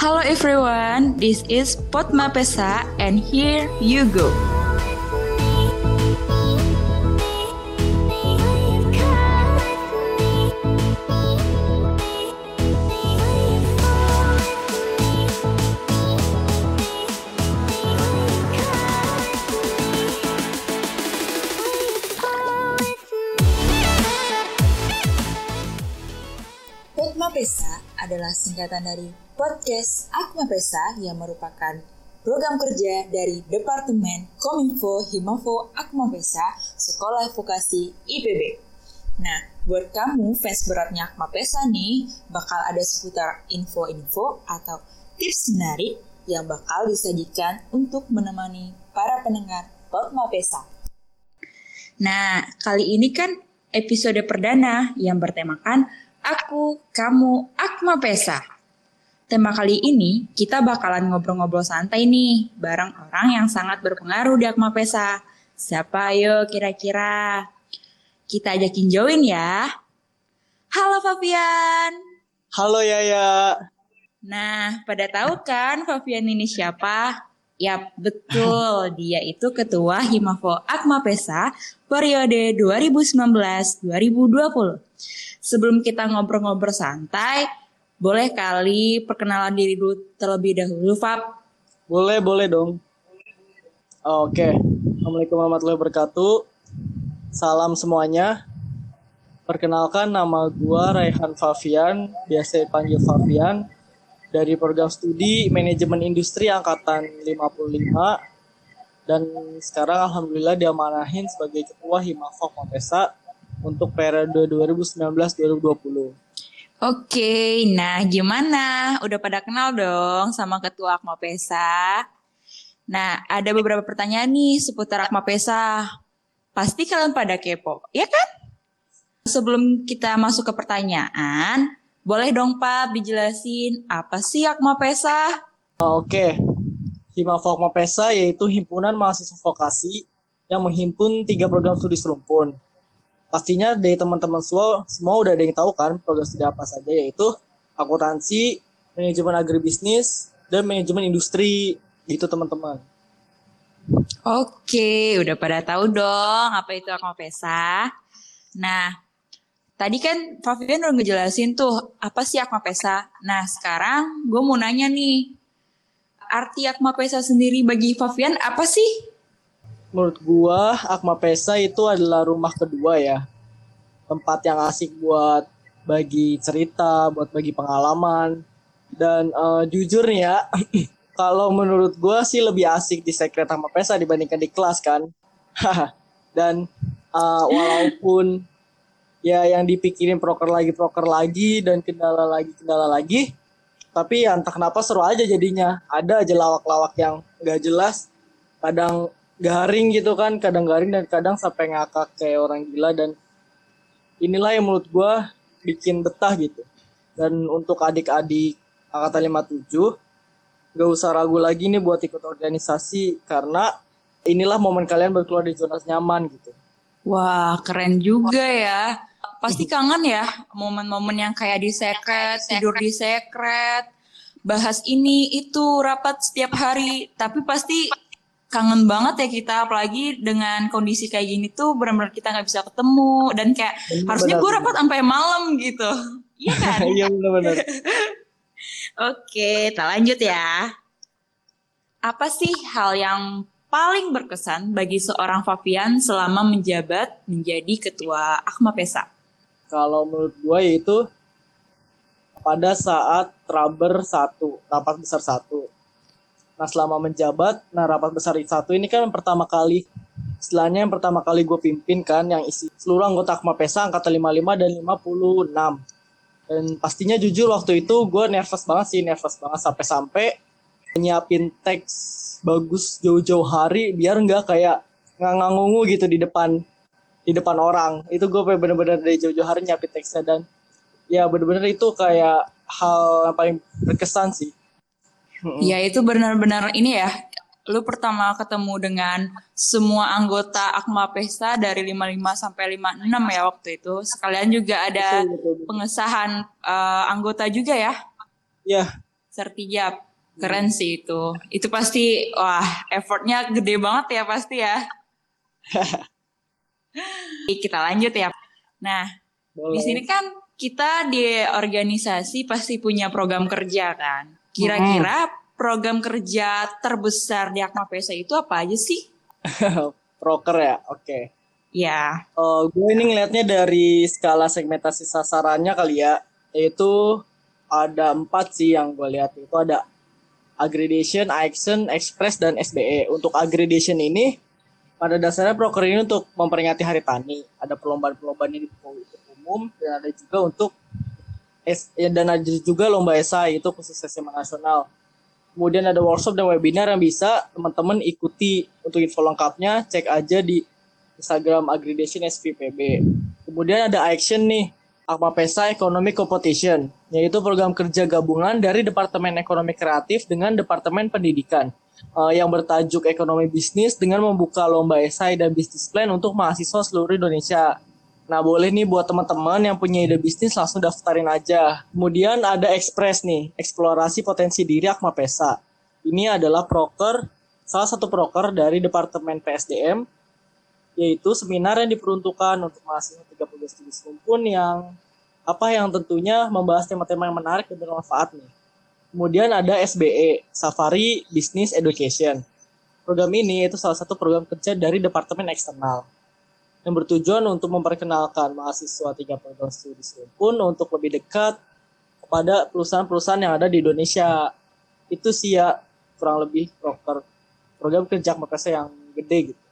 Hello everyone, this is Potma Pesa and here you go. Adalah singkatan dari Podcast Akma Pesa yang merupakan program kerja dari Departemen Kominfo Himafo Akma Pesa Sekolah Vokasi IPB. Nah, buat kamu fans beratnya Akma Pesa nih, bakal ada seputar info-info atau tips menarik yang bakal disajikan untuk menemani para pendengar Potma Pesa. Nah, kali ini kan episode perdana yang bertemakan Aku, Kamu, Akma Pesa. Tema kali ini kita bakalan ngobrol-ngobrol santai nih bareng orang yang sangat berpengaruh di Akma Pesa. Siapa ayo kira-kira? Kita ajakin join ya. Halo Fabian. Halo Yaya. Nah, pada tahu kan Fabian ini siapa? Yap, betul. Dia itu Ketua Himafo Akma Pesa periode 2019-2020. Sebelum kita ngobrol-ngobrol santai, boleh kali perkenalan diri dulu terlebih dahulu, Fab? Boleh, boleh dong. Oke. Assalamualaikum warahmatullahi wabarakatuh. Salam semuanya. Perkenalkan nama gua Raihan Fabian, biasa dipanggil Fabian, dari program studi Manajemen Industri Angkatan 55 dan sekarang alhamdulillah diamanahin sebagai ketua Himafok Mapesa untuk periode 2019-2020. Oke, nah gimana? Udah pada kenal dong sama Ketua Akma Pesa? Nah, ada beberapa pertanyaan nih seputar Akma Pesa. Pasti kalian pada kepo, ya kan? Sebelum kita masuk ke pertanyaan, boleh dong Pak dijelasin apa sih Akma Pesa? Oke, Himafok Mapesa yaitu himpunan mahasiswa vokasi yang menghimpun tiga program studi serumpun pastinya dari teman-teman semua semua udah ada yang tahu kan program studi apa saja yaitu akuntansi, manajemen agribisnis, dan manajemen industri gitu teman-teman. Oke, udah pada tahu dong apa itu Akma Pesa. Nah, tadi kan Fabian udah ngejelasin tuh apa sih Akma Pesa. Nah, sekarang gue mau nanya nih, arti Akma Pesa sendiri bagi Fabian apa sih? Menurut gua Akma Pesa itu adalah rumah kedua ya. Tempat yang asik buat bagi cerita, buat bagi pengalaman. Dan uh, jujur ya, kalau menurut gua sih lebih asik di sekret Akma Pesa dibandingkan di kelas kan. Dan uh, walaupun ya yang dipikirin proker lagi proker lagi dan kendala lagi kendala lagi, tapi ya entah kenapa seru aja jadinya. Ada aja lawak-lawak yang gak jelas, kadang garing gitu kan kadang garing dan kadang sampai ngakak kayak orang gila dan inilah yang menurut gue bikin betah gitu. Dan untuk adik-adik angkatan 57 gak usah ragu lagi nih buat ikut organisasi karena inilah momen kalian berkeluar di zona nyaman gitu. Wah keren juga ya. Pasti kangen ya momen-momen yang kayak di sekret tidur di sekret bahas ini itu rapat setiap hari. Tapi pasti kangen banget ya kita apalagi dengan kondisi kayak gini tuh benar-benar kita nggak bisa ketemu dan kayak bener, harusnya gue rapat sampai malam gitu. Iya kan? iya benar-benar oke kita lanjut ya. Apa sih hal yang paling berkesan bagi seorang Fabian selama menjabat menjadi ketua Akma Pesa? Kalau menurut gue yaitu pada saat Traber satu rapat besar satu Nah selama menjabat, nah rapat besar satu ini kan pertama kali, istilahnya yang pertama kali gue pimpin kan, yang isi seluruh anggota Akma Pesa angkatan 55 dan 56. Dan pastinya jujur waktu itu gue nervous banget sih, nervous banget sampai-sampai nyiapin teks bagus jauh-jauh hari biar nggak kayak ngangungu gitu di depan di depan orang. Itu gue bener-bener dari jauh-jauh hari nyiapin teksnya dan ya bener-bener itu kayak hal yang paling berkesan sih Ya itu benar-benar ini ya. Lu pertama ketemu dengan semua anggota Akma Pesta dari 55 sampai 56 ya waktu itu. Sekalian juga ada betul, betul, betul. pengesahan uh, anggota juga ya. Iya. sertijab. Keren sih itu. Itu pasti wah effortnya gede banget ya pasti ya. kita lanjut ya. Nah, Boleh. di sini kan kita di organisasi pasti punya program kerja kan. Kira-kira program kerja terbesar di Akma Pesa itu apa aja sih? Proker ya, oke. Ya, Eh, gue ini ngelihatnya dari skala segmentasi sasarannya kali ya, yaitu ada empat sih yang gue lihat itu ada aggregation, action, express, dan SBE. Untuk aggregation ini pada dasarnya proker ini untuk memperingati Hari Tani. Ada perlombaan-perlombaan yang dibuka untuk umum dan ada juga untuk dan ada juga lomba esai itu khusus SMA nasional. Kemudian ada workshop dan webinar yang bisa teman-teman ikuti. Untuk info lengkapnya cek aja di Instagram Aggregation SVPB. Kemudian ada action nih, Akma Pesa Economic Competition, yaitu program kerja gabungan dari Departemen Ekonomi Kreatif dengan Departemen Pendidikan eh, yang bertajuk Ekonomi Bisnis dengan membuka lomba esai dan bisnis plan untuk mahasiswa seluruh Indonesia. Nah, boleh nih buat teman-teman yang punya ide bisnis langsung daftarin aja. Kemudian ada Express nih, eksplorasi potensi diri Akma Pesa. Ini adalah proker, salah satu proker dari Departemen PSDM yaitu seminar yang diperuntukkan untuk mahasiswa 13 studi serumpun yang apa yang tentunya membahas tema-tema yang menarik dan bermanfaat nih. Kemudian ada SBE, Safari Business Education. Program ini itu salah satu program kerja dari Departemen Eksternal yang bertujuan untuk memperkenalkan mahasiswa 13 studi serumpun untuk lebih dekat kepada perusahaan-perusahaan yang ada di Indonesia. Itu sih ya kurang lebih proker program kerja mereka yang gede gitu.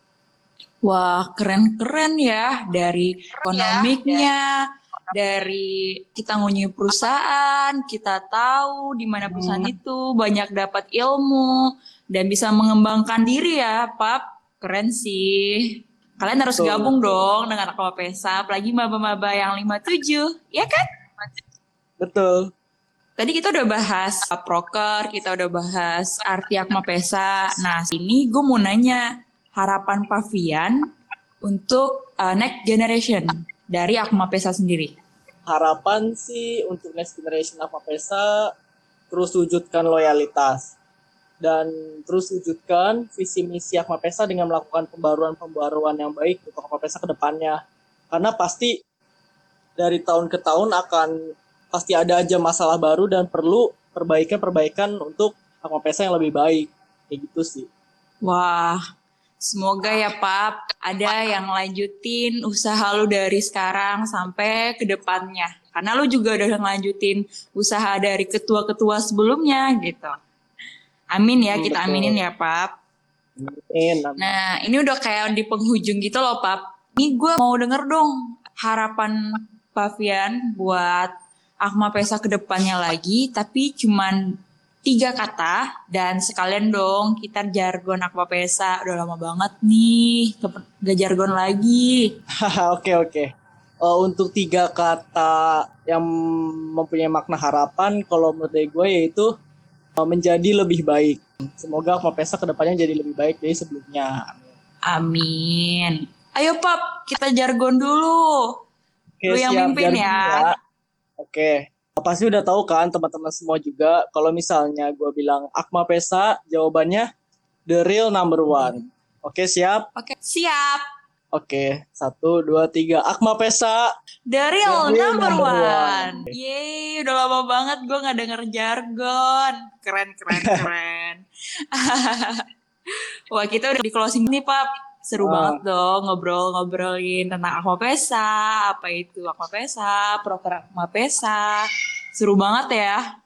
Wah, keren-keren ya dari ekonomiknya, dari kita ngunjungi perusahaan, kita tahu di mana perusahaan itu, banyak dapat ilmu dan bisa mengembangkan diri ya, Pap. Keren sih. Kalian harus Betul. gabung dong dengan Akma Pesa, apalagi maba-maba yang 57, ya kan? Betul. Tadi kita udah bahas proker, kita udah bahas arti Akma Pesa. Nah, sini gue mau nanya harapan Pavian untuk uh, next generation dari Akma Pesa sendiri. harapan sih untuk next generation apa pesa terus wujudkan loyalitas dan terus wujudkan visi misi Akma Pesa dengan melakukan pembaruan-pembaruan yang baik untuk Akma Pesa ke depannya. Karena pasti dari tahun ke tahun akan pasti ada aja masalah baru dan perlu perbaikan-perbaikan untuk Akma Pesa yang lebih baik. Kayak gitu sih. Wah, semoga ya Pap ada yang lanjutin usaha lu dari sekarang sampai ke depannya. Karena lu juga udah ngelanjutin usaha dari ketua-ketua sebelumnya gitu. Amin ya, Hmm, kita betul. aminin ya Pap. Amin. amin. Nah, ini udah kayak di penghujung gitu loh, Pap. Ini gue mau denger dong harapan Pavian buat Akma Pesa ke depannya lagi, tapi cuman tiga kata dan sekalian dong kita jargon Akma Pesa. Udah lama banget nih, gak jargon lagi. Oke oke. Eh, untuk tiga kata yang mempunyai makna harapan, kalau menurut gue yaitu menjadi lebih baik. Semoga Akma Pesa ke depannya jadi lebih baik dari sebelumnya. Amin. Ayo Pap, kita jargon dulu. Oke, Lu yang mimpin Jargon ya. Oke. Pasti udah tahu kan teman-teman semua juga kalau misalnya gue bilang Akma Pesa, jawabannya the real number one. Oke siap? Oke, siap. Oke, satu, dua, tiga. Akma Pesa. The real The real number, number one. one. Yeay, udah lama banget gue gak denger jargon. Keren, keren, keren. Wah, kita udah di closing nih, Pap. Seru Ah. banget dong ngobrol-ngobrolin tentang Akma Pesa, apa itu Akma Pesa, proker Akma Pesa. Seru banget ya.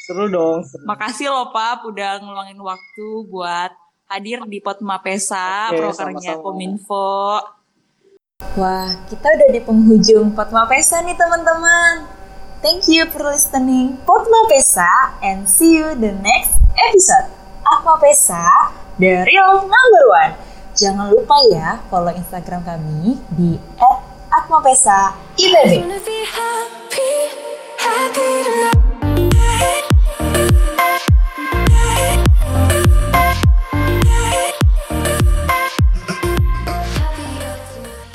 Seru dong. seru. Makasih loh, Pap, udah ngeluangin waktu buat hadir di Potma Pesa, Oke, prokernya. Kominfo. Wah, kita udah di penghujung Potma Pesa nih teman-teman. Thank you for listening Potma Pesa and see you the next episode. Akma Pesa, the real number one. Jangan lupa ya follow Instagram kami di @akmapesa